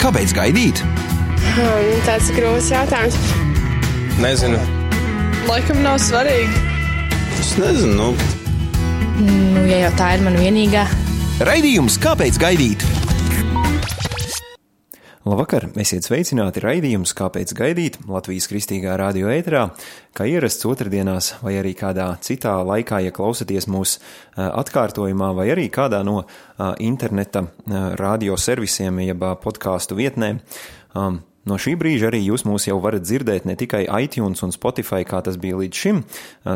Kāpēc gaidīt? Hmm, tāds grūts jautājums. Nezinu. Laikam nav svarīgi. Es nezinu. Nu, Nu, ja jau tā ir mana vienīgā. Raidījums Kāpēc gaidīt? Labvakar! Esiet sveicināti raidījums, kāpēc gaidīt Latvijas kristīgā radio ēterā, kā ierasts otrdienās vai arī kādā citā laikā, ja klausaties mūsu atkārtojumā vai arī kādā no interneta radio servisiem jeb podkāstu vietnēm. No šī brīža arī jūs mūs jau varat dzirdēt ne tikai iTunes un Spotify, kā tas bija līdz šim,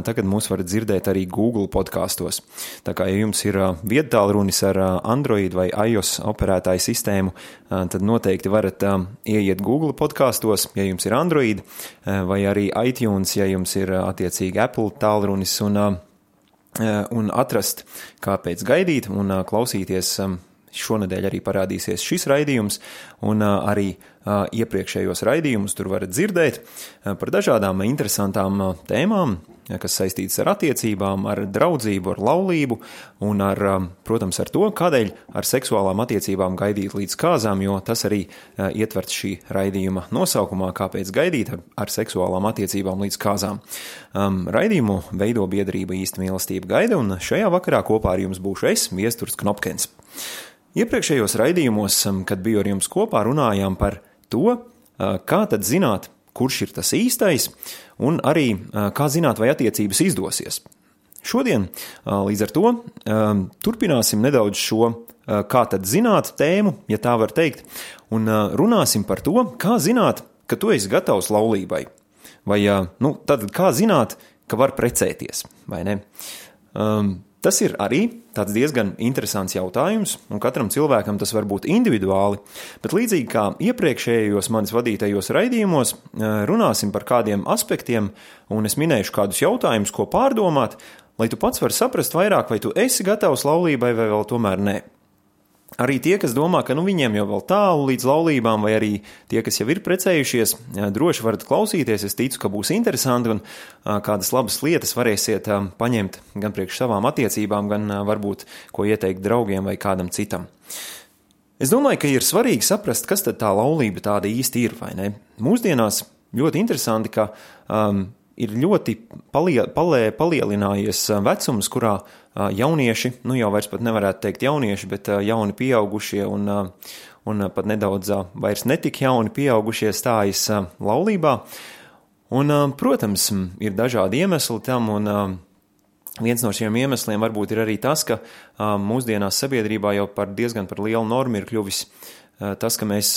tagad mūs varat dzirdēt arī Google podkastos. Tā kā ja jums ir viedtālrunis ar Android vai iOS operētāju sistēmu, tad noteikti varat ieiet Google podkastos, ja jums ir Android, vai arī iTunes, ja jums ir attiecīgi Apple tālrunis, un, un atrast, kāpēc gaidīt un klausīties Šonadēļ arī parādīsies šis raidījums, un arī iepriekšējos raidījumus tur varat dzirdēt par dažādām interesantām tēmām, kas saistītas ar attiecībām, ar draudzību, ar laulību un, ar, protams, ar to, kādēļ ar seksuālām attiecībām gaidīt līdz kāzām, jo tas arī ietverts šī raidījuma nosaukumā, kāpēc gaidīt ar, ar seksuālām attiecībām līdz kāzām. Um, raidījumu veido biedrība īsta mīlestība gaida, un šajā vakarā kopā ar jums būšu es, Viesturs Knopkens. Iepriekšējos raidījumos, kad biju ar jums kopā, runājām par to, kā tad zināt, kurš ir tas īstais, un arī kā zināt, vai attiecības izdosies. Šodien līdz ar to turpināsim nedaudz šo kā tad zināt tēmu, ja tā var teikt, un runāsim par to, kā zināt, ka tu esi gatavs laulībai. Vai nu, tad kā zināt, ka var precēties, vai ne? Um, Tas ir arī tāds diezgan interesants jautājums, un katram cilvēkam tas var būt individuāli, bet līdzīgi kā iepriekšējos manis vadītajos raidījumos, runāsim par kādiem aspektiem, un es minēšu kādus jautājumus, ko pārdomāt, lai tu pats vari saprast vairāk, vai tu esi gatavs laulībai vai vēl tomēr nē. Arī tie, kas domā, ka nu, viņiem jau vēl tālu līdz laulībām, vai arī tie, kas jau ir precējušies, droši varat klausīties. Es ticu, ka būs interesanti un kādas labas lietas varēsiet paņemt gan priekš savām attiecībām, gan varbūt ko ieteikt draugiem vai kādam citam. Es domāju, ka ir svarīgi saprast, kas tad tā laulība tāda īsti ir, vai ne? Mūsdienās ļoti interesanti, ka um, ir ļoti palie, palie, palielinājies vecums, kurā jaunieši, nu jau vairs pat nevarētu teikt jaunieši, bet jauni pieaugušie un, un pat nedaudz vairs netik jauni pieaugušie stājas laulībā. Un, protams, ir dažādi iemesli tam, un viens no šiem iemesliem varbūt ir arī tas, ka mūsdienās sabiedrībā jau par diezgan par lielu normu ir kļuvis tas, ka mēs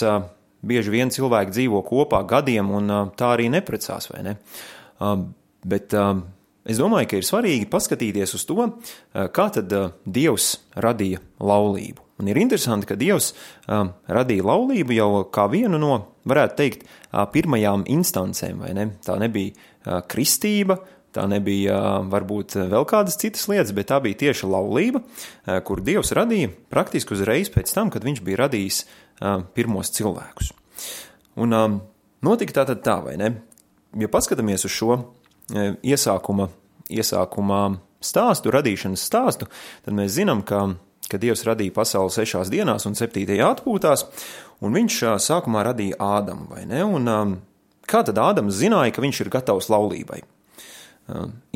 bieži vien cilvēki dzīvo kopā gadiem un tā arī neprecās, vai ne? Bet Es domāju, ka ir svarīgi paskatīties uz to, kā tad Dievs radīja laulību. Un ir interesanti, ka Dievs radīja laulību jau kā vienu no, varētu teikt, pirmajām instancēm, vai ne? Tā nebija kristība, tā nebija varbūt vēl kādas citas lietas, bet tā bija tieši laulība, kur Dievs radīja praktiski uzreiz pēc tam, kad viņš bija radījis pirmos cilvēkus. Un notika tā tad tā, vai ne? Ja paskatāmies uz šo iesākuma, iesākumā stāstu, radīšanas stāstu, tad mēs zinām, ka, ka Dievs radīja pasauli sešās dienās un septītajā atpūtās, un viņš sākumā radīja Ādamu, vai ne? Un kā tad Ādams zināja, ka viņš ir gatavs laulībai?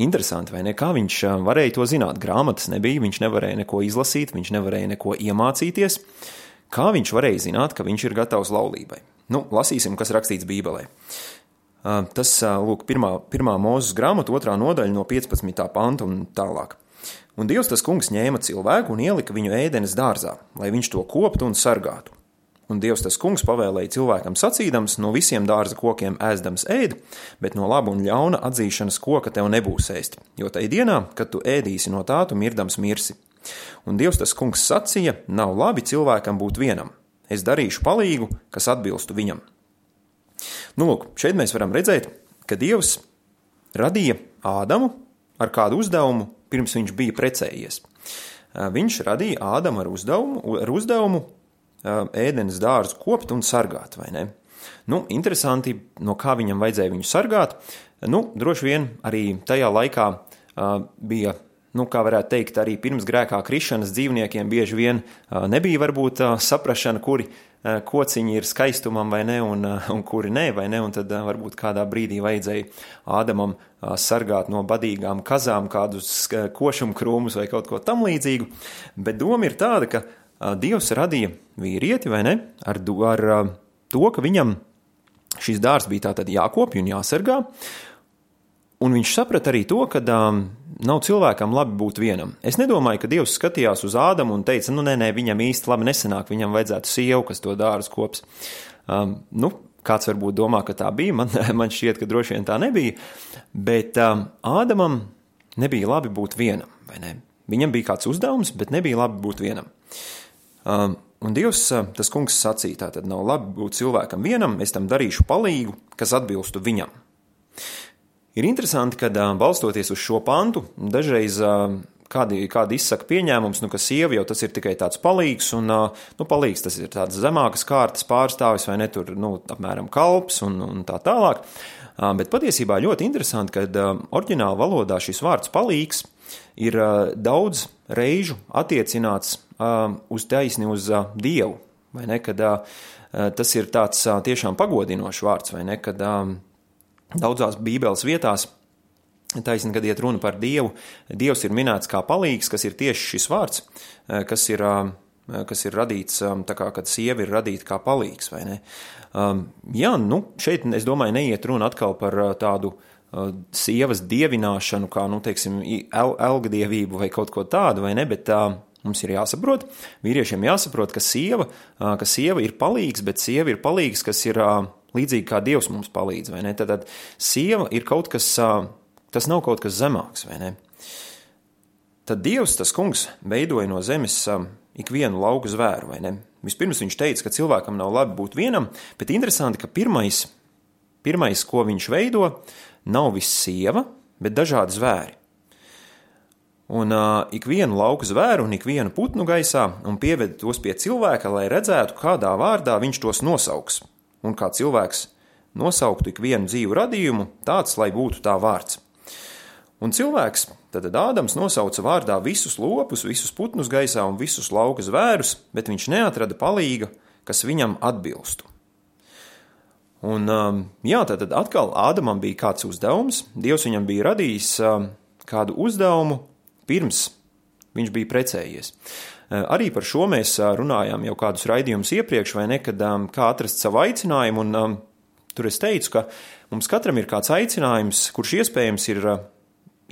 Interesanti, vai ne? Kā viņš varēja to zināt? Grāmatas nebija, viņš nevarēja neko izlasīt, viņš nevarēja neko iemācīties. Kā viņš varēja zināt, ka viņš ir gatavs laulībai? Nu, lasīsim, kas rakstīts Bībelē. Tas, lūk, pirmā, pirmā mūzes grāmata, otrā nodaļa no 15. panta un tālāk. Un Dievs tas kungs ņēma cilvēku un ielika viņu ēdenes dārzā, lai viņš to koptu un sargātu. Un Dievs tas kungs pavēlēja cilvēkam sacīdams, no visiem dārza kokiem ēdams ēd, bet no laba un ļauna atzīšanas koka tev nebūs ēst, jo tai dienā, kad tu ēdīsi no tā, tu mirdams mirsi. Un Dievs tas kungs sacīja, nav labi cilvēkam būt vienam, es darīšu palīgu, kas atbilstu viņam. Nu, lūk, šeit mēs varam redzēt, ka Dievs radīja Ādamu ar kādu uzdevumu, pirms viņš bija precējies. Viņš radīja Ādamu ar uzdevumu, ar uzdevumu ēdenes dārzu kopt un sargāt, vai ne? Nu, interesanti, no kā viņam vajadzēja viņu sargāt. Nu, droši vien arī tajā laikā uh, bija nu, kā varētu teikt, arī pirms grēkā krišanas dzīvniekiem bieži vien nebija varbūt saprašana, kuri kociņi ir skaistumam vai ne, un, un kuri nē, vai ne, un tad varbūt kādā brīdī vajadzēja Ādamam sargāt no badīgām kazām kādus košumu krūmus vai kaut ko tam līdzīgu, bet doma ir tāda, ka Dievs radīja vīrieti, vai ne, ar, ar to, ka viņam šis dārs bija tātad jākopja un jāsargā, un viņš saprata arī to, ka um, nav cilvēkam labi būt vienam. Es nedomāju, ka Dievs skatījās uz Ādamu un teica, nu, nē, nē, viņam īsti labi nesanāk, viņam vajadzētu sievu, kas to dārzu kops. Um, nu, kāds varbūt domā, ka tā bija, man, man šķiet, ka droši vien tā nebija, bet um, Ādamam nebija labi būt vienam, vai ne? Viņam bija kāds uzdevums, bet nebija labi būt vienam. Um, un Dievs, uh, tas kungs sacīja, tā tad nav labi būt cilvēkam vienam, es tam darīšu palīgu, kas atbilstu viņam. Ir interesanti, ka balstoties uz šo pantu, dažreiz kādi, kādi izsaka pieņēmums, nu, ka sieva jau tas ir tikai tāds palīgs, un, nu, palīgs tas ir tāds zemākas kārtas pārstāvis vai ne tur, nu, apmēram kalps un, un tā tālāk. Bet patiesībā ļoti interesanti, ka oriģināla valodā šis vārds palīgs ir daudz reižu attiecināts uz taisni uz Dievu, vai ne, kad tas ir tāds tiešām pagodinošs vārds, vai ne, kad Daudzās Bībeles vietās Taisnība, kad iet runa par Dievu, Dievs ir minēts kā palīgs, kas ir tieši šis vārds, eh, kas ir, eh, kas ir radīts, eh, tā kā, kad sieva ir radīta kā palīgs, vai ne? Um, jā, nu, šeit, es domāju, neiet runa atkal par tādu sievas dievināšanu, kā, nu, teiksim, el, elgdievību vai kaut ko tādu, vai ne, bet tā mums ir jāsaprot, vīriešiem jāsaprot, ka sieva, ka sieva ir palīgs, bet sieva ir palīgs, kas ir Līdzīgi kā Dievs mums palīdz, vai ne? Tad, tad sieva ir kaut kas, tas nav kaut kas zemāks, vai ne? Tad Dievs, tas kungs, veidoja no zemes ikvienu lauku zvēru, vai ne? Vispirms viņš teica, ka cilvēkam nav labi būt vienam, bet interesanti, ka pirmais, pirmais ko viņš veido, nav viss sieva, bet dažādi zvēri. Un uh, ikvienu lauku zvēru un ikvienu putnu gaisā un pieveda tos pie cilvēka, lai redzētu, kādā vārdā viņš tos nosauks un kā cilvēks nosauktu ikvienu dzīvu radījumu, tāds, lai būtu tā vārds. Un cilvēks, tad Ādams nosauca vārdā visus lopus, visus putnus gaisā un visus lauka zvērus, bet viņš neatrada palīga, kas viņam atbilstu. Un, um, jā, tad atkal Ādamam bija kāds uzdevums. Dievs viņam bija radījis um, kādu uzdevumu pirms viņš bija precējies. Eh, arī par šo mēs eh, runājām jau kādus raidījumus iepriekš, vai ne, kad um, kā atrast savu aicinājumu, un um, tur es teicu, ka mums katram ir kāds aicinājums, kurš iespējams ir uh,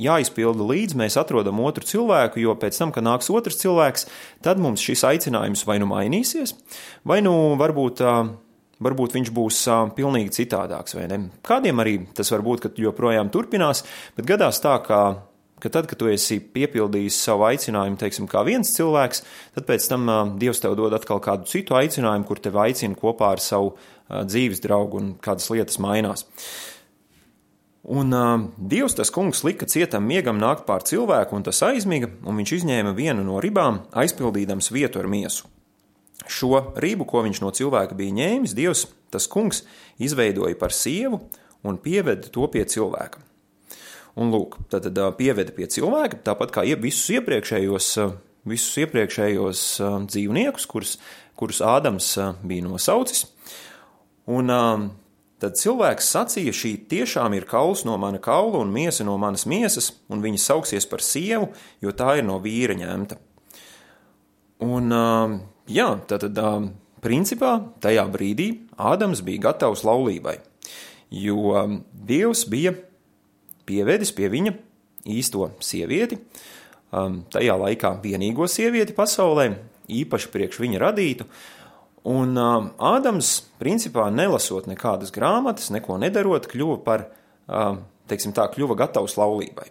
jāizpilda līdz mēs atrodam otru cilvēku, jo pēc tam, kad nāks otrs cilvēks, tad mums šis aicinājums vai nu mainīsies, vai nu varbūt. Uh, varbūt viņš būs uh, pilnīgi citādāks, vai ne? Kādiem arī tas var būt, ka joprojām turpinās, bet gadās tā, ka ka tad, kad tu esi piepildījis savu aicinājumu, teiksim, kā viens cilvēks, tad pēc tam Dievs tev dod atkal kādu citu aicinājumu, kur tevi aicina kopā ar savu dzīves draugu un kādas lietas mainās. Un uh, Dievs, tas kungs, lika cietam miegam nākt pār cilvēku, un tas aizmiga, un viņš izņēma vienu no ribām, aizpildīdams vietu ar miesu. Šo ribu, ko viņš no cilvēka bija ņēmis, Dievs, tas kungs, izveidoja par sievu un pieveda to pie cilvēka. Un lūk, tad, tad pieveda pie cilvēka, tāpat kā visus iepriekšējos, visus iepriekšējos dzīvniekus, kurus, kurus Ādams bija nosaucis. Un tad cilvēks sacīja, šī tiešām ir kauls no mana kaula un miesa no manas miesas, un viņa sauksies par sievu, jo tā ir no vīra ņemta. Un, jā, tad, tad principā tajā brīdī Ādams bija gatavs laulībai, jo Dievs bija pievedis pie viņa īsto sievieti, um, tajā laikā vienīgo sievieti pasaulē, īpaši priekš viņa radītu. Un um, Ādams, principā nelasot nekādas grāmatas, neko nedarot, kļuva par, um, teiksim tā, kļuva gatavs laulībai.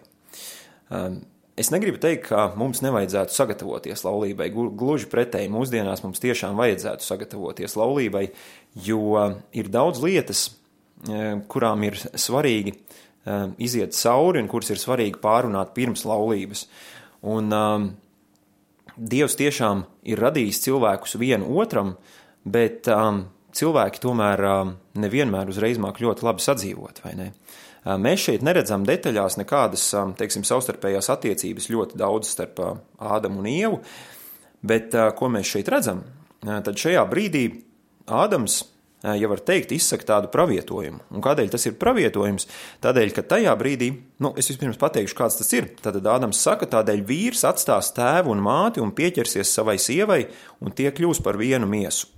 Um, Es negribu teikt, ka mums nevajadzētu sagatavoties laulībai. Gluži pretēji, mūsdienās mums tiešām vajadzētu sagatavoties laulībai, jo ir daudz lietas, eh, kurām ir svarīgi um, iziet cauri un kuras ir svarīgi pārunāt pirms laulības. Un, um, Dievs tiešām ir radījis cilvēkus vienu otram, bet um, cilvēki tomēr um, nevienmēr uzreiz māk ļoti labi sadzīvot, vai ne? Mēs šeit neredzam detaļās nekādas, teiksim, savstarpējās attiecības ļoti daudz starp Ādamu un Ievu, bet ko mēs šeit redzam? Tad šajā brīdī Ādams ja var teikt, izsaka tādu pravietojumu. Un kādēļ tas ir pravietojums? Tādēļ, ka tajā brīdī, nu, es vispirms pateikšu, kāds tas ir. Tad Ādams saka, tādēļ vīrs atstās tēvu un māti un pieķersies savai sievai, un tie kļūs par vienu miesu.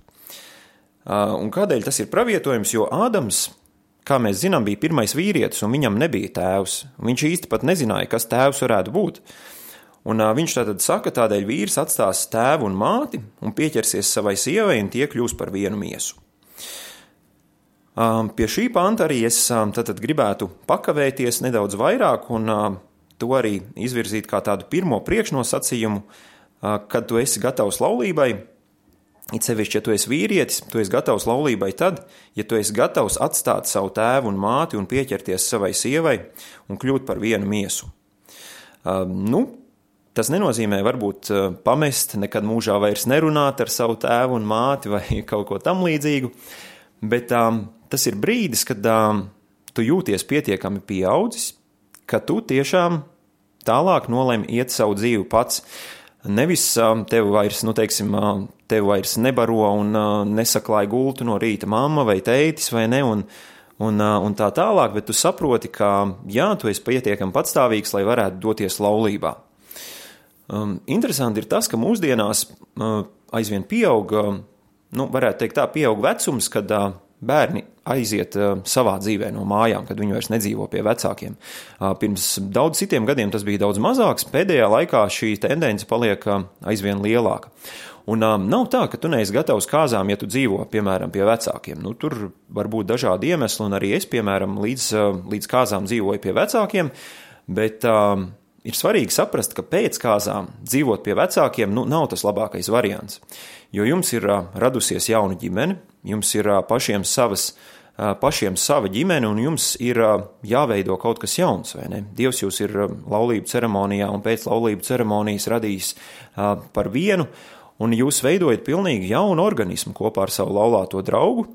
Un kādēļ tas ir pravietojums? Jo Ādams, kā mēs zinām, bija pirmais vīrietis, un viņam nebija tēvs. Viņš īsti pat nezināja, kas tēvs varētu būt. Un uh, viņš tātad saka, tādēļ vīrs atstās tēvu un māti un pieķersies savai sievai, un tie kļūs par vienu miesu. Um, pie šī panta arī es um, tātad gribētu pakavēties nedaudz vairāk un um, to arī izvirzīt kā tādu pirmo priekšnosacījumu, uh, kad tu esi gatavs laulībai. It sevišķi, ja tu esi vīrietis, tu esi gatavs laulībai tad, ja tu esi gatavs atstāt savu tēvu un māti un pieķerties savai sievai un kļūt par vienu miesu. Um, nu, Tas nenozīmē varbūt uh, pamest, nekad mūžā vairs nerunāt ar savu tēvu un māti vai kaut ko tam līdzīgu, bet um, tas ir brīdis, kad um, tu jūties pietiekami pieaudzis, ka tu tiešām tālāk nolēmi iet savu dzīvi pats. Nevis um, tevi vairs, nu, teiksim, um, tevi vairs nebaro un uh, nesaklāja gultu no rīta mamma vai tētis vai ne, un, un, uh, un tā tālāk, bet tu saproti, ka jā, tu esi pietiekami patstāvīgs, lai varētu doties laulībā. Um, interesanti ir tas, ka mūsdienās uh, aizvien pieaug, uh, nu, varētu teikt, tā pieaug vecums, kad uh, bērni aiziet uh, savā dzīvē no mājām, kad viņi vairs nedzīvo pie vecākiem. Uh, pirms daudz citiem gadiem tas bija daudz mazāks, pēdējā laikā šī tendence paliek uh, aizvien lielāka. Un um, nav tā, ka tu neesi gatavs kāzām, ja tu dzīvo, piemēram, pie vecākiem. Nu, tur var būt dažādi iemesli, un arī es, piemēram, līdz, uh, līdz kāzām dzīvoju pie vecākiem, bet um, ir svarīgi saprast, ka pēc kāzām dzīvot pie vecākiem nu, nav tas labākais variants. Jo jums ir uh, radusies jauna ģimene, jums ir pašiem savas. Pašiem sava ģimene, un jums ir jāveido kaut kas jauns, vai ne? Dievs jūs ir laulību ceremonijā un pēc laulību ceremonijas radījis par vienu, un jūs veidojat pilnīgi jaunu organismu kopā ar savu laulāto draugu.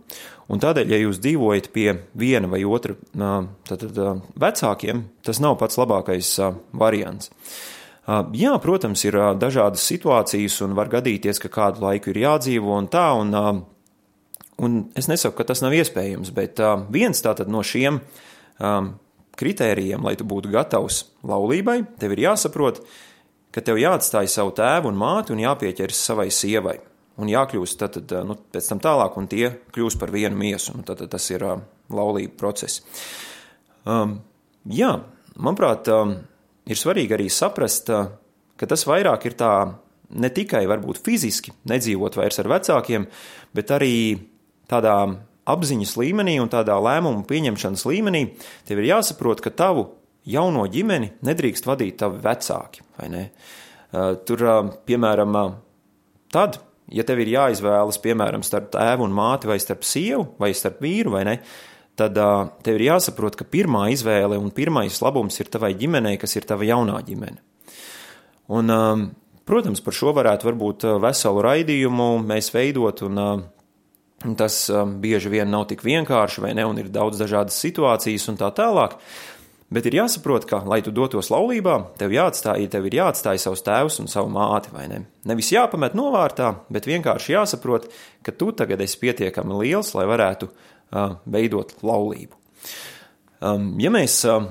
Un tādēļ, ja jūs dzīvojat pie viena vai otra tad, tad, vecākiem, tas nav pats labākais variants. Jā, protams, ir dažādas situācijas, un var gadīties, ka kādu laiku ir jādzīvo un tā, un, un es nesaku, ka tas nav iespējams, bet viens tātad no šiem kritērijiem, lai tu būtu gatavs laulībai, tev ir jāsaprot, ka tev jāatstāj savu tēvu un māti un jāpieķeras savai sievai. Un jākļūst tad, tad, nu, pēc tam tālāk, un tie kļūst par vienu miesu. Nu, tad, tad tas ir uh, laulība process. Um, jā, manuprāt, um, ir svarīgi arī saprast, uh, ka tas vairāk ir tā ne tikai varbūt fiziski nedzīvot vairs ar vecākiem, bet arī tādā apziņas līmenī un tādā lēmumu pieņemšanas līmenī tev ir jāsaprot, ka tavu jauno ģimeni nedrīkst vadīt tavi vecāki. Tur, piemēram, tad, ja tev ir jāizvēlas, piemēram, starp tēvu un māti, vai starp sievu, vai starp vīru, vai ne, tad tev ir jāsaprot, ka pirmā izvēle un pirmais labums ir tavai ģimenei, kas ir tava jaunā ģimene. Un, protams, par šo varētu varbūt veselu raidījumu mēs veidot, un tas bieži vien nav tik vienkārši, vai ne, un ir daudz dažādas situācijas un tā tālāk. Bet ir jāsaprot, ka, lai tu dotos laulībā, tev jāatstāj, tev ir jāatstāj savus tēvus un savu māti, vai ne? Nevis jāpamet novārtā, bet vienkārši jāsaprot, ka tu tagad esi pietiekami liels, lai varētu uh, veidot laulību. Um, ja mēs uh,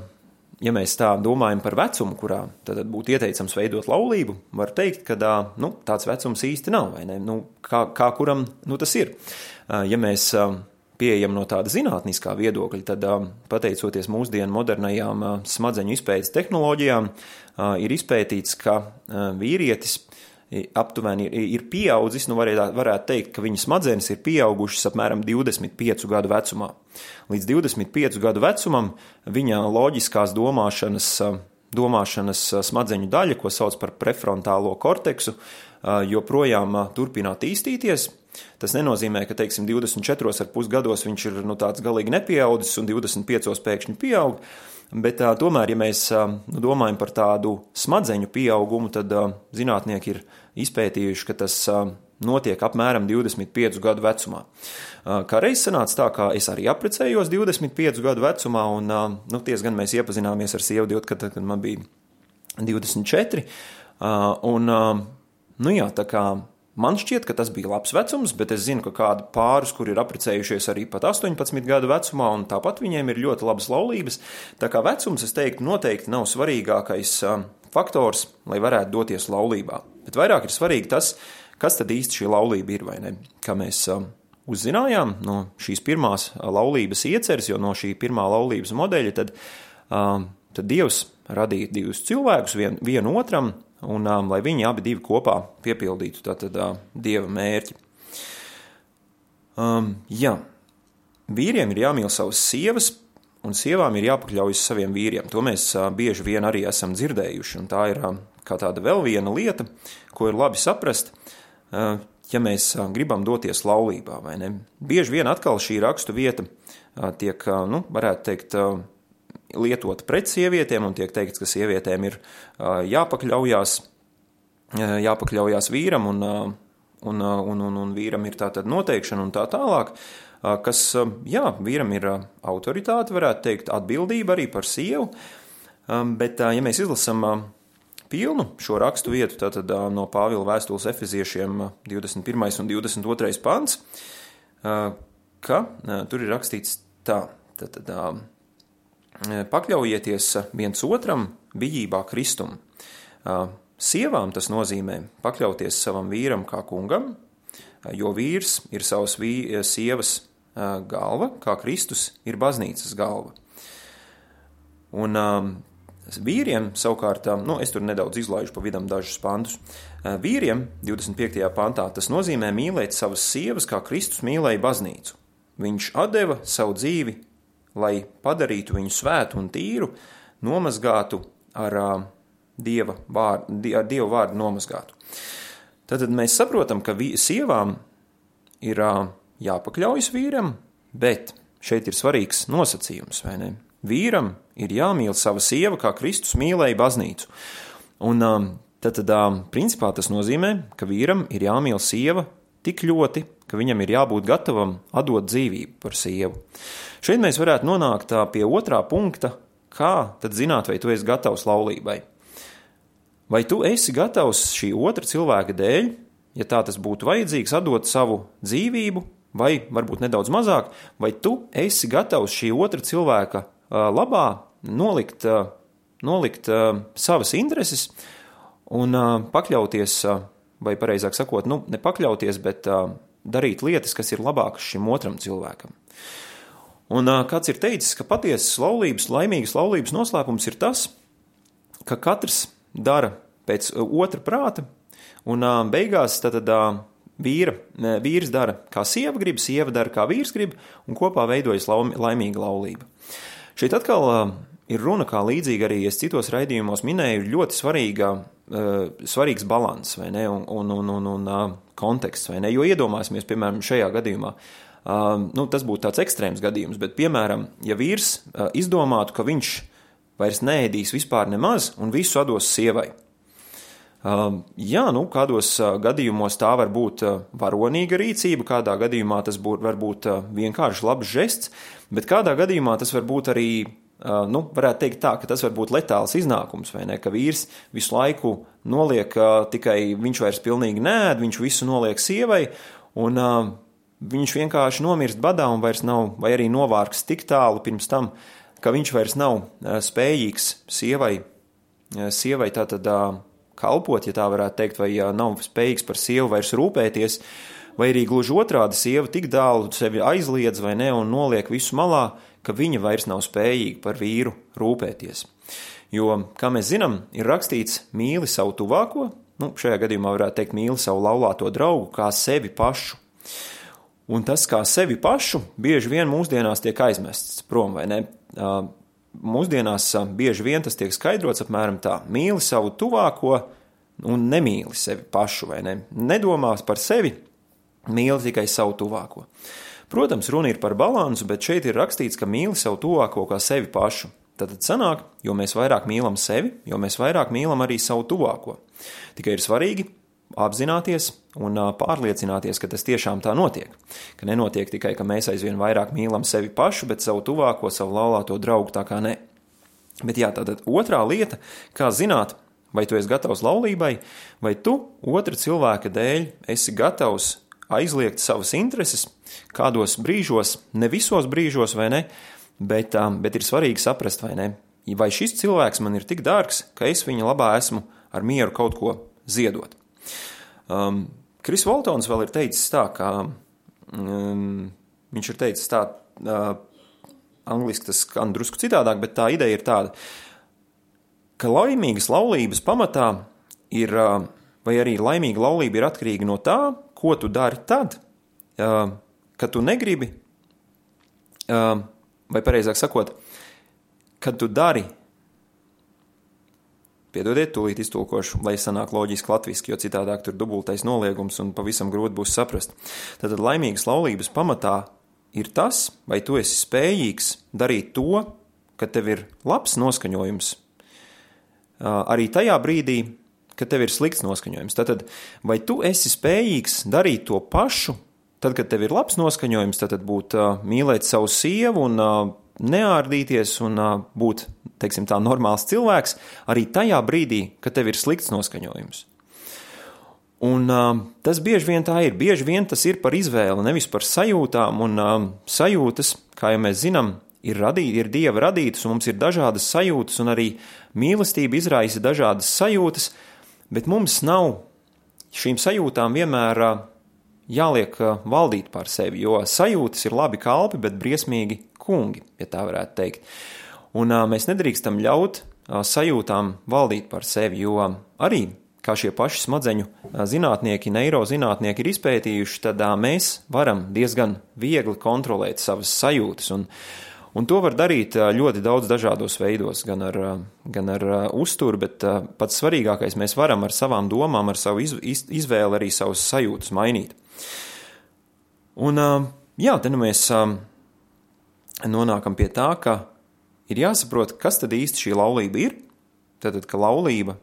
ja mēs tā domājam par vecumu, kurā tad būtu ieteicams veidot laulību, var teikt, ka nu, tāds vecums īsti nav. Nu, kā, kā kuram nu, tas ir? Ja mēs pieejama no tāda zinātniskā viedokļa, tad pateicoties mūsdienu modernajām smadzeņu izpētes tehnoloģijām, ir izpētīts, ka vīrietis aptuveni ir pieaudzis, nu varētu, varētu teikt, ka viņa smadzenes ir pieaugušas apmēram 25 gadu vecumā. Līdz 25 gadu vecumam viņa loģiskās domāšanas, domāšanas smadzeņu daļa, ko sauc par prefrontālo korteksu, joprojām turpina attīstīties, Tas nenozīmē, ka, teiksim, 24,5 gados viņš ir nu, tāds galīgi nepieaudzis un 25 pēkšņi pieaug. Bet tā, tomēr, ja mēs nu, domājam par tādu smadzeņu pieaugumu, tad zinātnieki ir izpētījuši, ka tas notiek apmēram 25 gadu vecumā. Kā reiz sanāca tā, ka es arī apprecējos 25 gadu vecumā, un nu, tiesa gan mēs iepazināmies ar sievu, kad, kad man bija 24. Un, nu jā, tā kā Man šķiet, ka tas bija labs vecums, bet es zinu, ka kādi pāris, kur ir apprecējušies arī pat 18 gadu vecumā, un tāpat viņiem ir ļoti labas laulības. Tā kā vecums, es teiktu, noteikti nav svarīgākais faktors, lai varētu doties laulībā. Bet vairāk ir svarīgi tas, kas tad īsti šī laulība ir vai ne. Kā mēs uzzinājām no šīs pirmās laulības ieceres, jo no šī pirmā laulības modeļa, tad, tad Dievs radīja divus cilvēkus vien, vienu otram, un um, lai viņi abi divi kopā piepildītu tātad uh, dieva mērķi. Um, jā, vīriem ir jāmīl savas sievas, un sievām ir jāpakļaujas saviem vīriem. To mēs uh, bieži vien arī esam dzirdējuši, un tā ir uh, kā tāda vēl viena lieta, ko ir labi saprast, uh, ja mēs uh, gribam doties laulībā, vai ne? Bieži vien atkal šī rakstu vieta uh, tiek, uh, nu, varētu teikt, uh, lietot pret sievietēm, un tiek teikts, ka sievietēm ir jāpakļaujās, jāpakļaujās vīram, un, un, un, un, un vīram ir tātad noteikšana un tā tālāk, kas, jā, vīram ir autoritāte, varētu teikt, atbildība arī par sievu, bet, ja mēs izlasam pilnu šo rakstu vietu, tātad no Pāvila vēstules efeziešiem 21. un 22. pants, ka tur ir rakstīts tā, tātad pakļaujieties viens otram bijībā Kristum. Sievām tas nozīmē pakļauties savam vīram kā kungam, jo vīrs ir savas vī, sievas galva, kā Kristus ir baznīcas galva. Un vīriem savukārt, nu, es tur nedaudz izlaižu pa vidam dažus pantus, vīriem 25. pantā tas nozīmē mīlēt savas sievas, kā Kristus mīlēja baznīcu. Viņš atdeva savu dzīvi lai padarītu viņu svētu un tīru, nomazgātu ar dieva vārdu, ar dievu vārdu nomazgātu. Tad mēs saprotam, ka sievām ir jāpakļaujas vīram, bet šeit ir svarīgs nosacījums, vai ne? Vīram ir jāmīl sava sieva, kā Kristus mīlēja baznīcu. Un tad, tad principā tas nozīmē, ka vīram ir jāmīl sieva tik ļoti, ka viņam ir jābūt gatavam atdot dzīvību par sievu. Šeit mēs varētu nonākt pie otrā punkta, kā tad zināt, vai tu esi gatavs laulībai. Vai tu esi gatavs šī otra cilvēka dēļ, ja tā tas būtu vajadzīgs, atdot savu dzīvību, vai varbūt nedaudz mazāk, vai tu esi gatavs šī otra cilvēka labā nolikt, nolikt savas intereses un pakļauties, vai pareizāk sakot, nu, ne pakļauties, bet darīt lietas, kas ir labākas šim otram cilvēkam. Un kāds ir teicis, ka patiesas laulības, laimīgas laulības noslēpums ir tas, ka katrs dara pēc otra prāta, un beigās tad vīra, vīrs dara kā sieva grib, sieva dara kā vīrs grib, un kopā veidojas laimīga laulība. Šeit atkal ir runa, kā līdzīgi arī es citos raidījumos minēju, ļoti svarīga, svarīgs ne, un, un, un, un, konteksts, jo iedomāsimies, piemēram, šajā gadījumā, Uh, nu, tas būtu tāds ekstrēms gadījums, bet, piemēram, ja vīrs uh, izdomātu, ka viņš vairs neēdīs vispār nemaz un visu dos sievai. Uh, jā, nu, kādos uh, gadījumos tā var būt uh, varonīga rīcība, kādā gadījumā tas būt, var būt uh, vienkārši labs žests, bet kādā gadījumā tas var būt arī, uh, nu, varētu teikt tā, ka tas var būt letāls iznākums, vai ne, ka vīrs visu laiku noliek uh, tikai, viņš vairs pilnīgi nēd, viņš visu noliek sievai, un uh, viņš vienkārši nomirst badā un vairs nav, vai arī novārks tik tālu pirms tam, ka viņš vairs nav spējīgs sievai, sievai tātad kalpot, ja tā varētu teikt, vai nav spējīgs par sievu vairs rūpēties, vai arī gluži otrādi sieva tik tālu sevi aizliedz vai ne un noliek visu malā, ka viņa vairs nav spējīga par vīru rūpēties. Jo, kā mēs zinām, ir rakstīts mīli savu tuvāko, nu, šajā gadījumā varētu teikt mīli savu laulāto draugu kā sevi pašu. Un tas, kā sevi pašu, bieži vien mūsdienās tiek aizmests prom, vai ne? Mūsdienās bieži vien tas tiek skaidrots apmēram tā: mīli savu tuvāko un nemīli sevi pašu, vai ne? Nedomās par sevi, mīli tikai savu tuvāko. Protams, runa ir par balansu, bet šeit ir rakstīts, ka mīli savu tuvāko kā sevi pašu. Tad sanāk, jo mēs vairāk mīlam sevi, jo mēs vairāk mīlam arī savu tuvāko. Tikai ir svarīgi apzināties un pārliecināties, ka tas tiešām tā notiek. Ka nenotiek tikai, ka mēs aizvien vairāk mīlam sevi pašu, bet savu tuvāko, savu laulāto draugu tā kā ne. Bet jā, tātad otrā lieta, kā zināt, vai tu esi gatavs laulībai, vai tu otra cilvēka dēļ esi gatavs aizliegt savas intereses, kādos brīžos, ne visos brīžos, vai ne, bet, bet ir svarīgi saprast, vai ne, vai šis cilvēks man ir tik dārgs, ka es viņa labā esmu ar mieru kaut ko ziedot. Um, Kris Voltons vēl ir teicis tā, ka um, viņš ir teicis tā, uh, angliski tas skan drusku citādāk, bet tā ideja ir tāda, ka laimīgas laulības pamatā ir, uh, vai arī laimīga laulība ir atkarīga no tā, ko tu dari tad, uh, kad tu negribi, uh, vai pareizāk sakot, kad tu dari Piedodiet, tūlīt iztulkošu, lai sanāk loģiski latviski, jo citādāk tur dubultais noliegums un pavisam grūti būs saprast. Tātad laimīgas laulības pamatā ir tas, vai tu esi spējīgs darīt to, ka tev ir labs noskaņojums. Arī tajā brīdī, kad tev ir slikts noskaņojums. Tātad, vai tu esi spējīgs darīt to pašu, tad, kad tev ir labs noskaņojums, tad būt mīlēt savu sievu un neārdīties un būt teiksim, tā, normāls cilvēks arī tajā brīdī, kad tev ir slikts noskaņojums. Un, uh, tas bieži vien tā ir. Bieži vien tas ir par izvēli, nevis par sajūtām. Un uh, sajūtas, kā jau mēs zinām, ir, radī, ir dieva radītas, un mums ir dažādas sajūtas, un arī mīlestība izraisa dažādas sajūtas, bet mums nav šīm sajūtām vienmēr uh, jāliek uh, valdīt pār sevi, jo sajūtas ir labi kalpi, bet briesmīgi kungi, ja tā varētu teikt. Un mēs nedrīkstam ļaut sajūtām valdīt par sevi, jo arī, kā šie paši smadzeņu zinātnieki, neirozinātnieki ir izpētījuši, tad mēs varam diezgan viegli kontrolēt savas sajūtas. Un, un to var darīt ļoti daudz dažādos veidos, gan ar, gan ar uzturu, bet pats svarīgākais mēs varam ar savām domām, ar savu iz, iz, izvēli arī savas sajūtas mainīt. Un jā, te nu mēs nonākam pie tā, ka ir jāsaprot, kas tad īsti šī laulība ir. Tad, ka laulība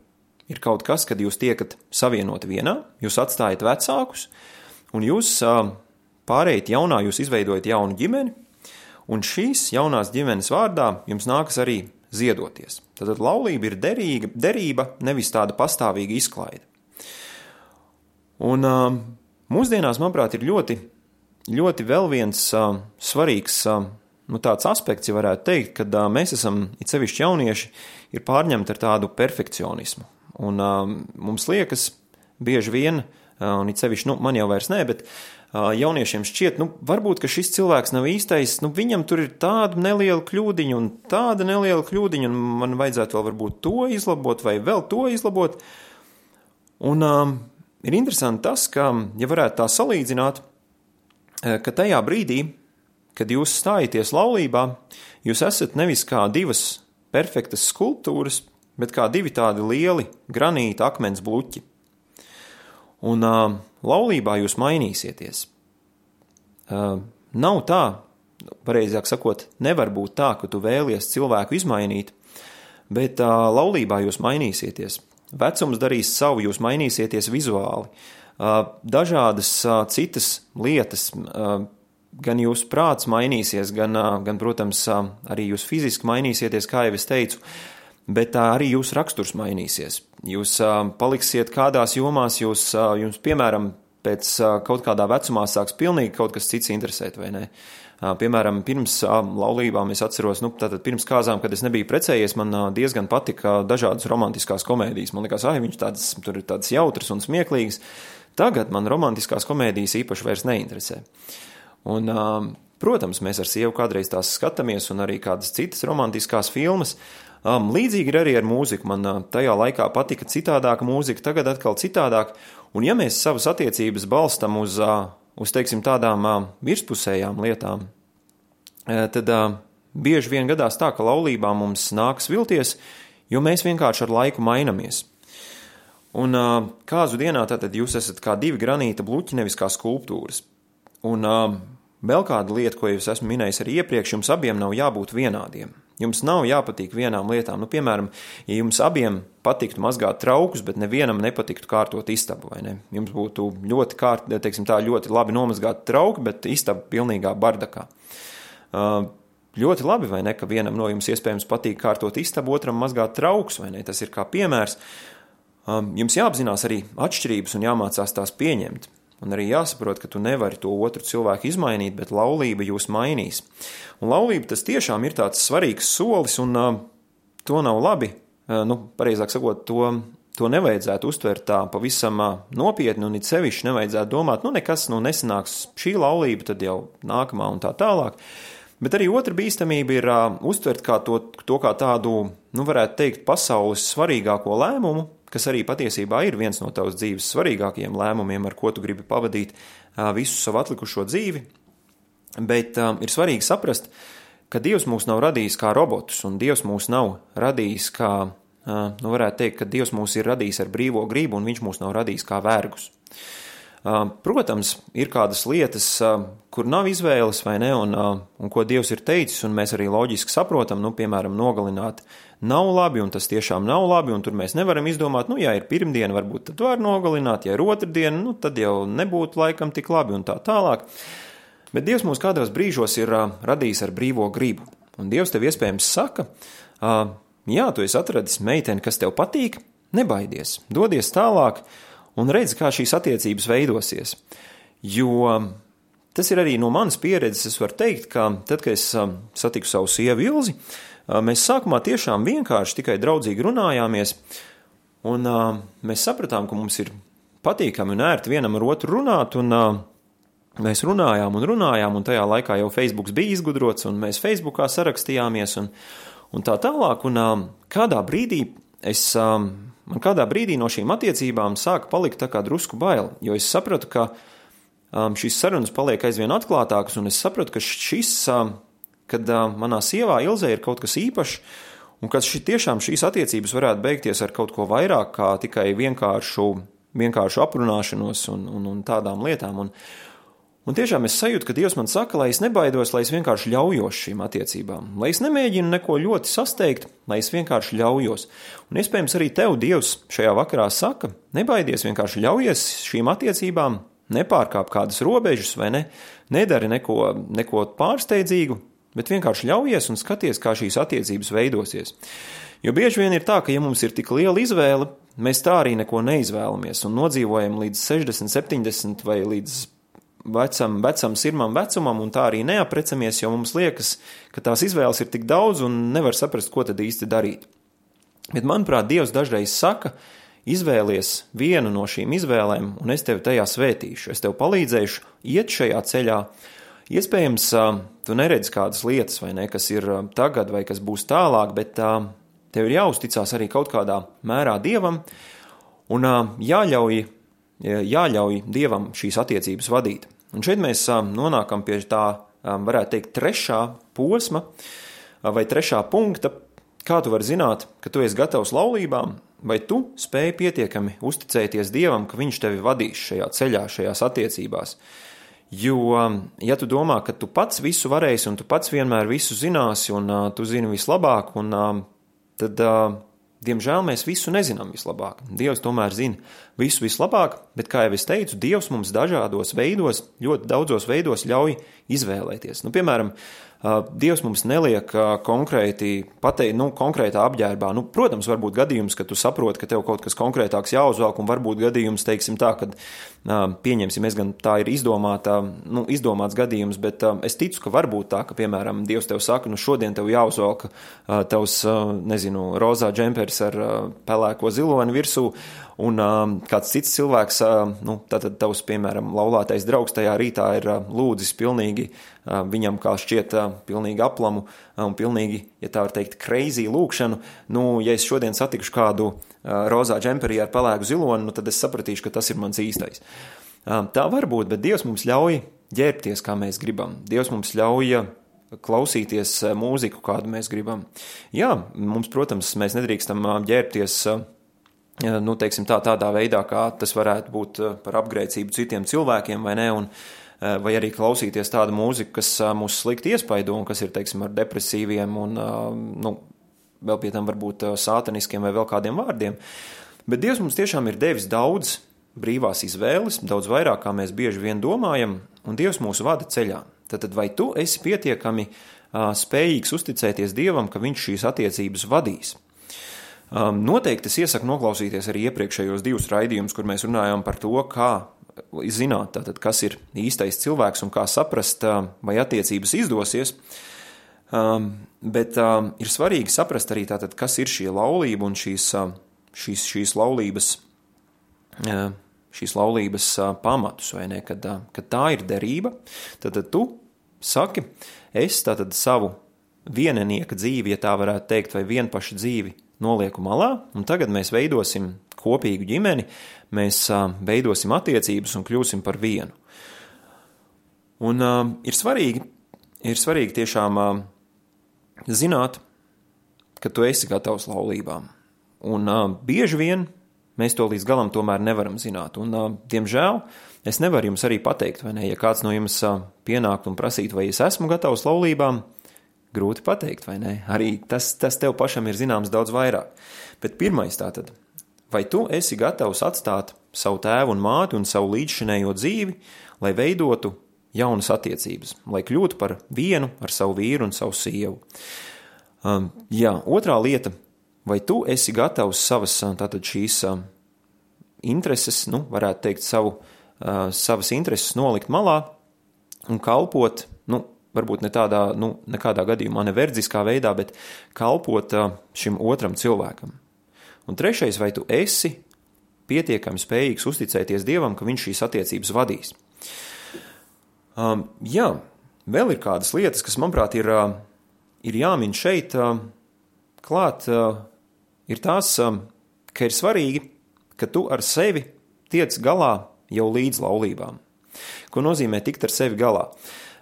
ir kaut kas, kad jūs tiekat savienoti vienā, jūs atstājat vecākus, un jūs pārējat jaunā, jūs izveidojat jaunu ģimeni, un šīs jaunās ģimenes vārdā jums nākas arī ziedoties. Tad laulība ir derīga, derība, nevis tāda pastāvīga izklaide. Un mūsdienās, manuprāt, ir ļoti, ļoti vēl viens svarīgs nu, tāds aspekts, ja varētu teikt, ka uh, mēs esam, it sevišķi jaunieši, ir pārņemti ar tādu perfekcionismu. Un uh, mums liekas, bieži vien, uh, un it sevišķi, nu, man jau vairs nē, bet uh, jauniešiem šķiet, nu, varbūt, šis cilvēks nav īstais, nu, viņam tur ir tāda neliela kļūdiņa un tāda neliela kļūdiņa, un man vajadzētu vēl varbūt to izlabot vai vēl to izlabot. Un uh, ir interesanti tas, ka, ja varētu tā salīdzināt, ka tajā brīdī, kad jūs stājaties laulībā, jūs esat nevis kā divas perfektas skulptūras, bet kā divi tādi lieli granīta akmens bluķi. Un uh, laulībā jūs mainīsieties. Uh, nav tā, pareizāk sakot, nevar būt tā, ka tu vēlies cilvēku izmainīt, bet uh, laulībā jūs mainīsieties. Vecums darīs savu, jūs mainīsieties vizuāli. Uh, dažādas uh, citas lietas, uh, gan jūsu prāts mainīsies, gan, gan protams, arī jūs fiziski mainīsieties, kā jau es teicu, bet arī jūsu raksturs mainīsies. Jūs paliksiet kādās jomās, jūs, jums, piemēram, pēc kaut kādā vecumā sāks pilnīgi kaut kas cits interesēt, vai ne? Piemēram, pirms laulībām es atceros, nu, tātad pirms kāzām, kad es nebiju precējies, man diezgan patika dažādas romantiskās komēdijas. Man liekas, ah, viņš tādas, tur ir tādas jautras un smieklīgas. Tagad man romantiskās komēdijas īpaši vairs neinteresē. Uh, Un, um, protams, mēs ar sievu kādreiz tās skatāmies, un arī kādas citas romantiskās filmas. Um, līdzīgi ir arī ar mūziku. Man uh, tajā laikā patika citādāka mūzika, tagad atkal citādāk. Un ja mēs savas attiecības balstam uz, uh, uz teiksim, tādām uh, virspusējām lietām, tad bieži vien gadās tā, ka laulībā mums nāks vilties, jo mēs vienkārši ar laiku mainamies. Un kāzu dienā tātad jūs esat kā divi granīta bluķi, nevis kā skulptūras. Un Vēl kāda lieta, ko jau esmu minējis arī iepriekš, jums abiem nav jābūt vienādiem. Jums nav jāpatīk vienām lietām. Nu, piemēram, ja jums abiem patiktu mazgāt traukus, bet nevienam nepatiktu kārtot istabu, vai ne? Jums būtu ļoti, kārt, teiksim, tā, ļoti labi nomazgāti trauki, bet istaba pilnīgā bardakā. Uh, ļoti labi, vai ne, ka vienam no jums iespējams patīk kārtot istabu, otram mazgāt trauks, vai ne? Tas ir kā piemērs. Um, jums jāapzinās arī atšķirības un jāmācās tās pieņemt. Un arī jāsaprot, ka tu nevari to otru cilvēku izmainīt, bet laulība jūs mainīs. Un laulība tas tiešām ir tāds svarīgs solis, un uh, to nav labi, uh, nu, pareizāk sakot, to, to nevajadzētu uztvert tā pavisam uh, nopietni, un it sevišķi nevajadzētu domāt, nu, nekas nu, nesanāks šī laulība, tad jau nākamā un tā tālāk. Bet arī otra bīstamība ir uh, uztvert kā to, to kā tādu, nu, varētu teikt, pasaules svarīgāko lēmumu, kas arī patiesībā ir viens no tavas dzīves svarīgākajiem lēmumiem, ar ko tu gribi pavadīt visu savu atlikušo dzīvi. Bet um, ir svarīgi saprast, ka Dievs mūs nav radījis kā robotus, un Dievs mūs nav radījis kā, uh, nu, varētu teikt, ka Dievs mūs ir radījis ar brīvo gribu, un Viņš mūs nav radījis kā vergus. Protams, ir kādas lietas, kur nav izvēles vai ne, un, un ko Dievs ir teicis, un mēs arī loģiski saprotam, nu, piemēram, nogalināt nav labi, un tas tiešām nav labi, un tur mēs nevaram izdomāt, nu, ja ir pirmdiena, varbūt tad var nogalināt, ja ir otrdiena, nu, tad jau nebūtu laikam tik labi, un tā tālāk. Bet Dievs mūs kādos brīžos ir radījis ar brīvo gribu, un Dievs tev iespējams saka, jā, tu esi atradis meiteni, kas tev patīk, nebaidies, dodies tālāk, un redzi, kā šīs attiecības veidosies. Jo tas ir arī no manas pieredzes, es varu teikt, ka tad, kad es um, satiku savu sievu Ilzi, uh, mēs sākumā tiešām vienkārši tikai draudzīgi runājāmies, un uh, mēs sapratām, ka mums ir patīkami un ērti vienam ar otru runāt, un uh, mēs runājām un runājām, un tajā laikā jau Facebook bija izgudrots, un mēs Facebookā sarakstījāmies, un, un tā tālāk, un kādā brīdī es um, Man kādā brīdī no šīm attiecībām sāka palikt tā kā drusku bail, jo es sapratu, ka um, šīs sarunas paliek aizvien atklātākas, un es sapratu, ka šis, um, kad um, manā sievā Ilzē ir kaut kas īpašs, un ka ši, tiešām šīs attiecības varētu beigties ar kaut ko vairāk kā tikai vienkāršu, vienkāršu aprunāšanos un, un, un tādām lietām. Un, Un tiešām es sajūtu, ka Dievs man saka, lai es nebaidos, lai es vienkārši ļaujos šīm attiecībām, lai es nemēģinu neko ļoti sasteigt, lai es vienkārši ļaujos. Un iespējams arī tev Dievs šajā vakarā saka, nebaidies, vienkārši ļaujies šīm attiecībām, nepārkāp kādas robežas vai ne, nedari neko, neko pārsteidzīgu, bet vienkārši ļaujies un skaties, kā šīs attiecības veidosies. Jo bieži vien ir tā, ka ja mums ir tik liela izvēle, mēs tā arī neko neizvēlamies un nodzīvojam līdz 60, 70 vai līdz vecam, vecam sirmam vecumam, un tā arī neaprecamies, jo mums liekas, ka tās izvēles ir tik daudz un nevar saprast, ko tad īsti darīt. Bet, manuprāt, Dievs dažreiz saka, izvēlies vienu no šīm izvēlēm, un es tevi tajā svētīšu, es tev palīdzēšu iet šajā ceļā. Iespējams, tu neredzi kādas lietas, ne, kas ir tagad, vai kas būs tālāk, bet tev ir jāuzticās arī kaut kādā mērā Dievam, un jāļauj, jāļauj Dievam šīs attiecības vadīt. Un šeit mēs nonākam pie tā, varētu teikt, trešā posma vai trešā punkta, kā tu vari zināt, ka tu esi gatavs laulībām, vai tu spēj pietiekami uzticēties Dievam, ka Viņš tevi vadīs šajā ceļā, šajās attiecībās. Jo, ja tu domā, ka tu pats visu varēsi un tu pats vienmēr visu zināsi un uh, tu zini vislabāk, un, uh, tad uh, Diemžēl mēs visu nezinām vislabāk. Dievs tomēr zina visu vislabāk, bet, kā jau es teicu, Dievs mums dažādos veidos, ļoti daudzos veidos ļauj izvēlēties. Nu, piemēram, Dievs mums neliek konkrēti pateikt, nu, konkrētā apģērbā. Nu, protams, var būt gadījums, ka tu saproti, ka tev kaut kas konkrētāks jāuzvelk, un varbūt gadījums, teiksim tā, ka pieņemsim, es gan tā ir izdomāta, nu, izdomāts gadījums, bet es ticu, ka var būt tā, ka, piemēram, Dievs tev saka, nu, šodien tev jāuzvelk tavs, nezinu, rozā džempers ar pelēko ziloni virsū, un um, kāds cits cilvēks, uh, nu, tātad tavs, piemēram, laulātais draugs tajā rītā ir uh, lūdzis pilnīgi, uh, viņam kā šķiet, uh, pilnīgi aplamu uh, un pilnīgi, ja tā var teikt, crazy lūkšanu. Nu, ja es šodien satikšu kādu uh, rozā džemperī ar pelēku ziloni, nu, tad es sapratīšu, ka tas ir mans īstais. Uh, tā var būt, bet Dievs mums ļauj ģērbties, kā mēs gribam. Dievs mums ļauj klausīties uh, mūziku, kādu mēs gribam. Jā, mums, protams, mēs nedrīkstam uh, ģērbties nu, teiksim, tā, tādā veidā, kā tas varētu būt par apgrēcību citiem cilvēkiem, vai ne? Un, vai arī klausīties tādu mūziku, kas mūs slikti iespaido un kas ir, teiksim, ar depresīviem un, nu, vēl pie tam varbūt sātaniskiem vai vēl kādiem vārdiem. Bet Dievs mums tiešām ir devis daudz brīvās izvēles, daudz vairāk, kā mēs bieži vien domājam, un Dievs mūs vada ceļā. Tad vai tu esi pietiekami spējīgs uzticēties Dievam, ka Viņš šīs attiecības vadīs? Um, noteikti es iesaku noklausīties arī iepriekšējos divus raidījumus, kur mēs runājām par to, kā zināt, tātad, kas ir īstais cilvēks un kā saprast, uh, vai attiecības izdosies. Um, bet um, ir svarīgi saprast arī, tātad, kas ir šī laulība un šīs, uh, šīs, šīs laulības uh, šīs laulības pamatus, vai ne, kad, kad tā ir derība, tad tu saki, es tātad savu vienenieka dzīvi, ja tā varētu teikt, vai vienpaša dzīvi nolieku malā, un tagad mēs veidosim kopīgu ģimeni, mēs veidosim attiecības un kļūsim par vienu. Un uh, ir svarīgi, ir svarīgi tiešām uh, zināt, ka tu esi gatavs laulībām. Un uh, bieži vien Mēs to līdz galam tomēr nevaram zināt. Un, uh, diemžēl, es nevaru jums arī pateikt, vai ne, ja kāds no jums uh, pienāktu un prasītu, vai es esmu gatavs laulībām, grūti pateikt, vai ne. Arī tas, tas tev pašam ir zināms daudz vairāk. Bet pirmais tātad, vai tu esi gatavs atstāt savu tēvu un māti un savu līdzšinējo dzīvi, lai veidotu jaunas attiecības, lai kļūtu par vienu ar savu vīru un savu sievu? Um, jā, otrā lieta vai tu esi gatavs savas tātad šīs intereses, nu, varētu teikt, savu, savas intereses nolikt malā un kalpot, varbūt ne tādā, nu, nekādā gadījumā ne verdziskā veidā, bet kalpot šim otram cilvēkam. Un trešais, vai tu esi pietiekami spējīgs uzticēties Dievam, ka viņš šīs attiecības vadīs. Um, jā, vēl ir kādas lietas, kas, manuprāt, ir, ir jāmin šeit klāt ir tās, ka ir svarīgi, ka tu ar sevi tiec galā jau līdz laulībām. Ko nozīmē tikt ar sevi galā?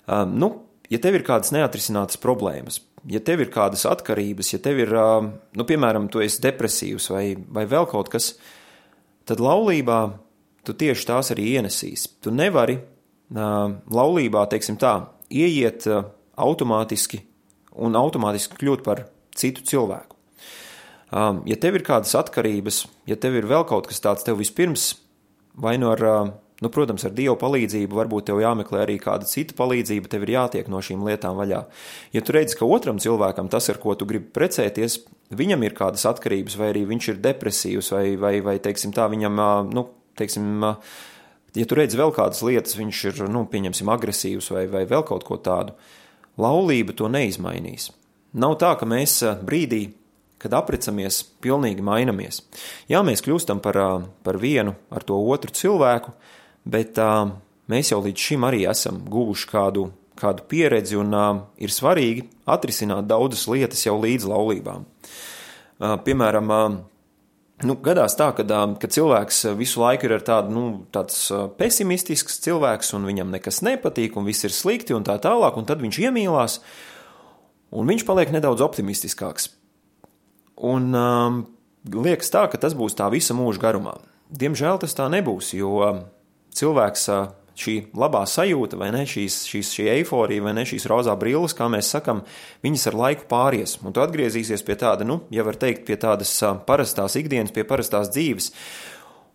Um, nu, ja tev ir kādas neatrisinātas problēmas, ja tev ir kādas atkarības, ja tev ir, nu, piemēram, tu esi depresīvs vai, vai vēl kaut kas, tad laulībā tu tieši tās arī ienesīsi. Tu nevari laulībā, teiksim tā, ieiet automātiski un automātiski kļūt par citu cilvēku. Ja tev ir kādas atkarības, ja tev ir vēl kaut kas tāds, tev vispirms vai no nu ar, um, nu, protams, ar Dieva palīdzību, varbūt tev jāmeklē arī kāda cita palīdzība, tev ir jātiek no šīm lietām vaļā. Ja tu redzi, ka otram cilvēkam tas, ar ko tu gribi precēties, viņam ir kādas atkarības, vai arī viņš ir depresīvs, vai, vai, vai teiksim tā, viņam, nu, teiksim, ja tu redzi vēl kādas lietas, viņš ir, nu, pieņemsim, agresīvs vai, vai vēl kaut ko tādu, laulība to neizmainīs. Nav tā, ka mēs brīdī, kad aprecamies, pilnīgi mainamies. Jā, mēs kļūstam par, par vienu ar to otru cilvēku, bet uh, mēs jau līdz šim arī esam guvuši kādu, kādu pieredzi un uh, ir svarīgi atrisināt daudzas lietas jau līdz laulībām. Uh, piemēram, uh, Nu, gadās tā, ka, ka cilvēks visu laiku ir tādu, nu, tāds pesimistisks cilvēks, un viņam nekas nepatīk, un viss ir slikti, un tā tālāk, un tad viņš iemīlās, un viņš paliek nedaudz optimistiskāks. Un um, liekas tā, ka tas būs tā visa mūža garumā. Diemžēl tas tā nebūs, jo cilvēks šī labā sajūta, vai ne, šīs, šīs, šī eiforija, vai ne, šīs rozā brilles, kā mēs sakam, viņas ar laiku pāries. Un tu atgriezīsies pie tāda, nu, ja var teikt, pie tādas parastās ikdienas, pie parastās dzīves.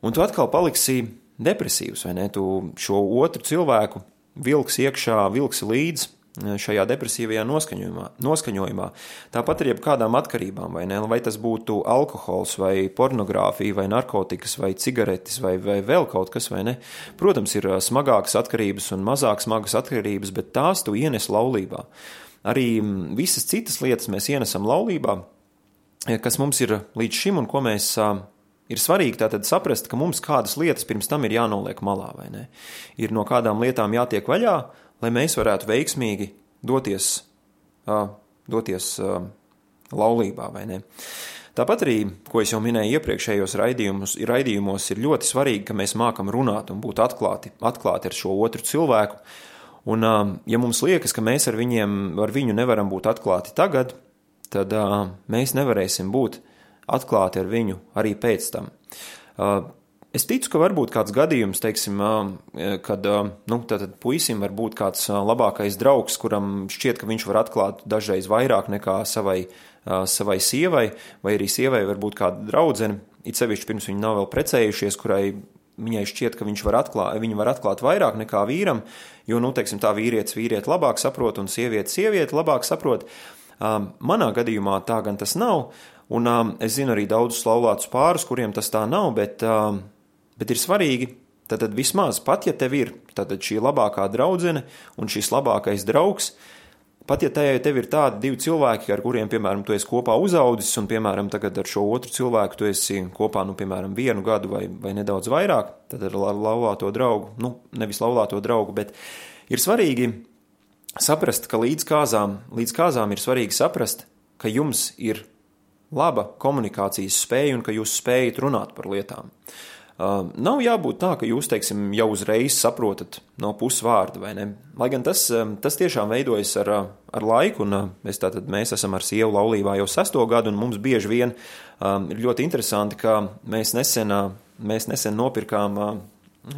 Un tu atkal paliksi depresīvs, vai ne, tu šo otru cilvēku vilks iekšā, vilksi līdzi šajā depresīvajā noskaņojumā. noskaņojumā. Tāpat ar jebkādām atkarībām, vai, ne? vai tas būtu alkohols, vai pornogrāfija, vai narkotikas, vai cigaretes, vai, vai vēl kaut kas, ne. Protams, ir smagākas atkarības un mazāk smagas atkarības, bet tās tu ienes laulībā. Arī visas citas lietas mēs ienesam laulībā, kas mums ir līdz šim un ko mēs Ir svarīgi tātad saprast, ka mums kādas lietas pirms tam ir jānoliek malā, vai ne? Ir no kādām lietām jātiek vaļā, lai mēs varētu veiksmīgi doties, uh, doties uh, laulībā, vai ne? Tāpat arī, ko es jau minēju iepriekšējos raidījumos, ir ļoti svarīgi, ka mēs mākam runāt un būt atklāti, atklāti ar šo otru cilvēku. Un, ja mums liekas, ka mēs ar, viņiem, ar viņu nevaram būt atklāti tagad, tad mēs nevarēsim būt atklāti ar viņu arī pēc tam. Es ticu, ka var būt kāds gadījums, teiksim, kad nu, puisim var būt kāds labākais draugs, kuram šķiet, ka viņš var atklāt dažreiz vairāk nekā savai, savai sievai, vai arī sievai var būt kāda draudzene, it sevišķi pirms viņi nav vēl precējušies, kurai viņai šķiet, ka viņš var atklāt, viņa var atklāt vairāk nekā vīram, jo, nu, teiksim, tā vīrietis vīrieti labāk saprot un sieviete sievieti labāk saprot. Manā gadījumā tā gan tas nav, un es zinu arī daudzus laulātus pārus, kuriem tas tā nav, bet Bet ir svarīgi, tad, tad vismaz pat, ja tev ir šī labākā draudzene un šis labākais draugs, pat ja tajā tev ir tādi divi cilvēki, ar kuriem, piemēram, tu esi kopā uzaudzis, un, piemēram, tagad ar šo otru cilvēku tu esi kopā, nu, piemēram, vienu gadu vai, vai nedaudz vairāk, tad ar laulāto draugu, nu, nevis laulāto draugu, bet ir svarīgi saprast, ka līdz kāzām, līdz kāzām ir svarīgi saprast, ka jums ir laba komunikācijas spēja un ka jūs spējat runāt par lietām. Uh, nav jābūt tā, ka jūs, teiksim, jau uzreiz saprotat no pusvārda, vai ne? Lai gan tas, tas tiešām veidojas ar, uh, ar laiku, un uh, mēs, tātad, mēs esam ar sievu laulībā jau sesto gadu, un mums bieži vien um, ir ļoti interesanti, ka mēs nesen, mēs nesen nopirkām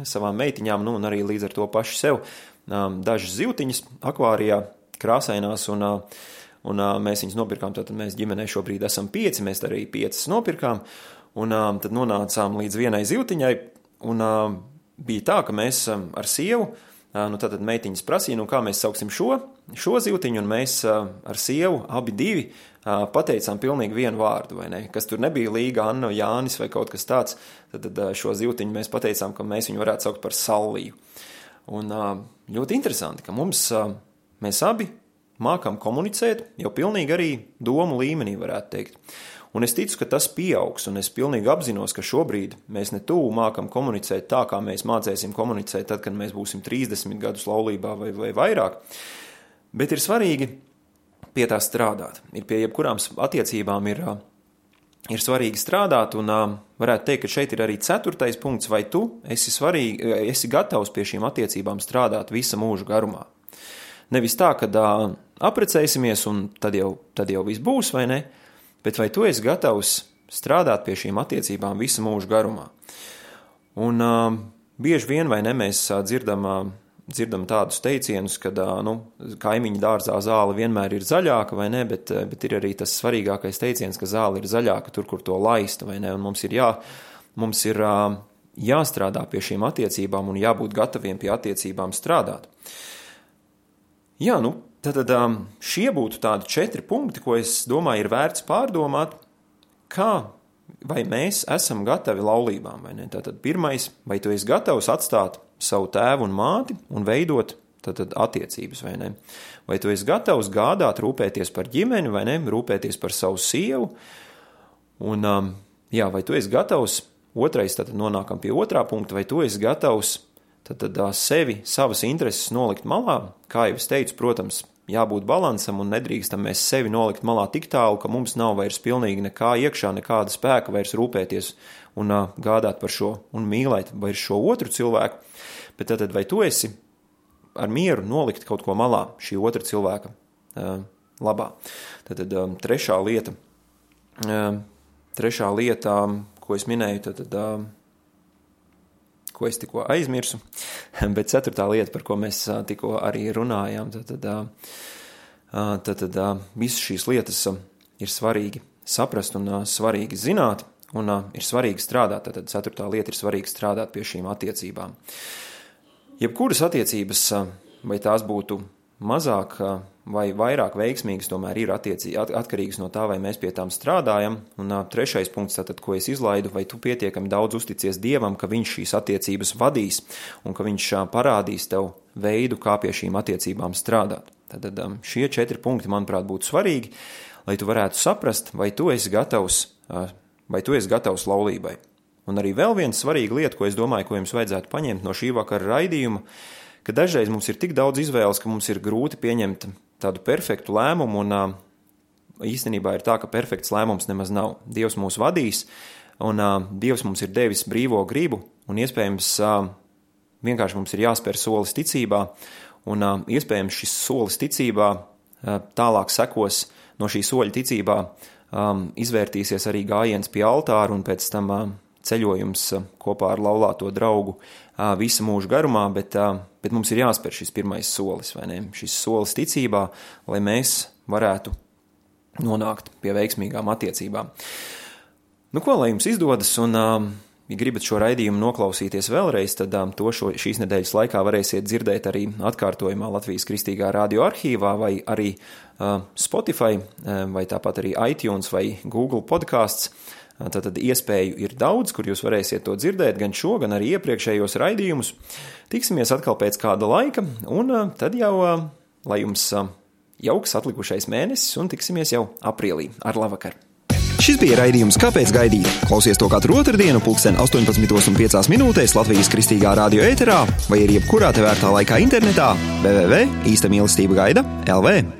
savām meitiņām, nu, un arī līdz ar to paši sev, um, dažas zivtiņas akvārijā, krāsainās, un, un mēs viņas nopirkām, tātad mēs ģimenē šobrīd esam pieci, mēs arī piecas nopirkām, Un uh, tad nonācām līdz vienai zivtiņai, un uh, bija tā, ka mēs uh, ar sievu, uh, nu tad meitiņas prasīja, nu kā mēs sauksim šo, šo zivtiņu, un mēs uh, ar sievu abi divi uh, pateicām pilnīgi vienu vārdu, vai ne? Kas tur nebija Līga, Anna, Jānis vai kaut kas tāds, tad, tad uh, šo zivtiņu mēs pateicām, ka mēs viņu varētu saukt par salliju. Un uh, ļoti interesanti, ka mums, uh, mēs abi mākam komunicēt, jau pilnīgi arī domu līmenī varētu teikt. Un es ticu, ka tas pieaugs, un es pilnīgi apzinos, ka šobrīd mēs ne tuvu mākam komunicēt tā, kā mēs mācēsim komunicēt tad, kad mēs būsim 30 gadus laulībā vai, vai vairāk. Bet ir svarīgi pie tā strādāt. Ir pie jebkurām attiecībām ir, ir svarīgi strādāt, un varētu teikt, ka šeit ir arī ceturtais punkts, vai tu esi, svarīgi, esi gatavs pie šīm attiecībām strādāt visa mūža garumā. Nevis tā, ka apprecēsimies, un tad jau, tad jau viss būs, vai ne? Bet vai tu esi gatavs strādāt pie šīm attiecībām visu mūžu garumā? Un uh, bieži vien vai ne mēs uh, dzirdam, uh, dzirdam tādus teicienus, ka uh, nu, kaimiņa dārzā zāle vienmēr ir zaļāka, vai ne, bet, uh, bet ir arī tas svarīgākais teiciens, ka zāle ir zaļāka tur, kur to laista, vai ne, un mums ir, jā, mums ir uh, jāstrādā pie šīm attiecībām un jābūt gataviem pie attiecībām strādāt. Jā, nu, Tad šie būtu tādi četri punkti, ko es domāju, ir vērts pārdomāt, kā vai mēs esam gatavi laulībām. Tātad pirmais, vai tu esi gatavs atstāt savu tēvu un māti un veidot tātad, attiecības, vai ne? Vai tu esi gatavs gādāt, rūpēties par ģimeni, vai ne? Rūpēties par savu sievu. Un, jā, vai tu esi gatavs, otrais, tad nonākam pie otrā punkta, vai tu esi gatavs tad, tad sevi, savas intereses nolikt malā, kā jau es teicu, protams, jābūt līdzsvaram un nedrīkstam mēs sevi nolikt malā tik tālu, ka mums nav vairs pilnīgi nekā iekšā, nekāda spēka vairs rūpēties un uh, gādāt par šo un mīlēt vairs šo otru cilvēku. Bet tad, vai tu esi ar mieru nolikt kaut ko malā šī otra cilvēka uh, labā? Tad, tad um, trešā lieta, uh, trešā lieta, ko es minēju, tad, tad uh, ko es tikko aizmirsu. Bet ceturtā lieta, par ko mēs tikko arī runājām, tad, tad, tad, tad visas šīs lietas ir svarīgi saprast un svarīgi zināt, un ir svarīgi strādāt. Tad ceturtā lieta ir svarīgi strādāt pie šīm attiecībām. Jebkuras attiecības, vai tās būtu mazāk vai vairāk veiksmīgas tomēr ir attiecī, at, atkarīgs no tā, vai mēs pie tām strādājam. Un uh, trešais punkts, tātad, ko es izlaidu, vai tu pietiekami daudz uzticies Dievam, ka Viņš šīs attiecības vadīs un ka Viņš uh, parādīs tev veidu, kā pie šīm attiecībām strādāt. Tad um, šie četri punkti, manuprāt, būtu svarīgi, lai tu varētu saprast, vai tu esi gatavs, uh, vai tu esi gatavs laulībai. Un arī vēl viena svarīga lieta, ko es domāju, ko jums vajadzētu paņemt no šī vakara raidījuma, ka dažreiz mums ir tik daudz izvēles, ka mums ir grūti pieņemt tādu perfektu lēmumu, un īstenībā ir tā, ka perfekts lēmums nemaz nav. Dievs mūs vadīs, un Dievs mums ir devis brīvo gribu, un iespējams vienkārši mums ir jāspēr solis ticībā, un iespējams šis solis ticībā tālāk sekos no šī soļa ticībā, izvērtīsies arī gājiens pie altāra, un pēc tam ceļojums kopā ar laulāto draugu visu mūžu garumā, bet, bet mums ir jāspēr šis pirmais solis, vai ne? Šis solis ticībā, lai mēs varētu nonākt pie veiksmīgām attiecībām. Nu, ko lai jums izdodas, un, ja gribat šo raidījumu noklausīties vēlreiz, tad to šo, šīs nedēļas laikā varēsiet dzirdēt arī atkārtojumā Latvijas Kristīgā radio arhīvā vai arī Spotify vai tāpat arī iTunes vai Google podkāsts. Tātad iespēju ir daudz, kur jūs varēsiet to dzirdēt, gan šo, gan arī iepriekšējos raidījumus. Tiksimies atkal pēc kāda laika, un tad jau, lai jums jauks atlikušais mēnesis, un tiksimies jau aprīlī. Ar labvakar! Šis bija raidījums Kāpēc gaidīt? Klausies to katru otrdienu, pulksten 18,5 minūtēs Latvijas kristīgā radio ēterā vai arī jebkurā tevērtā laikā internetā www.īsta mīlestība gaida LV.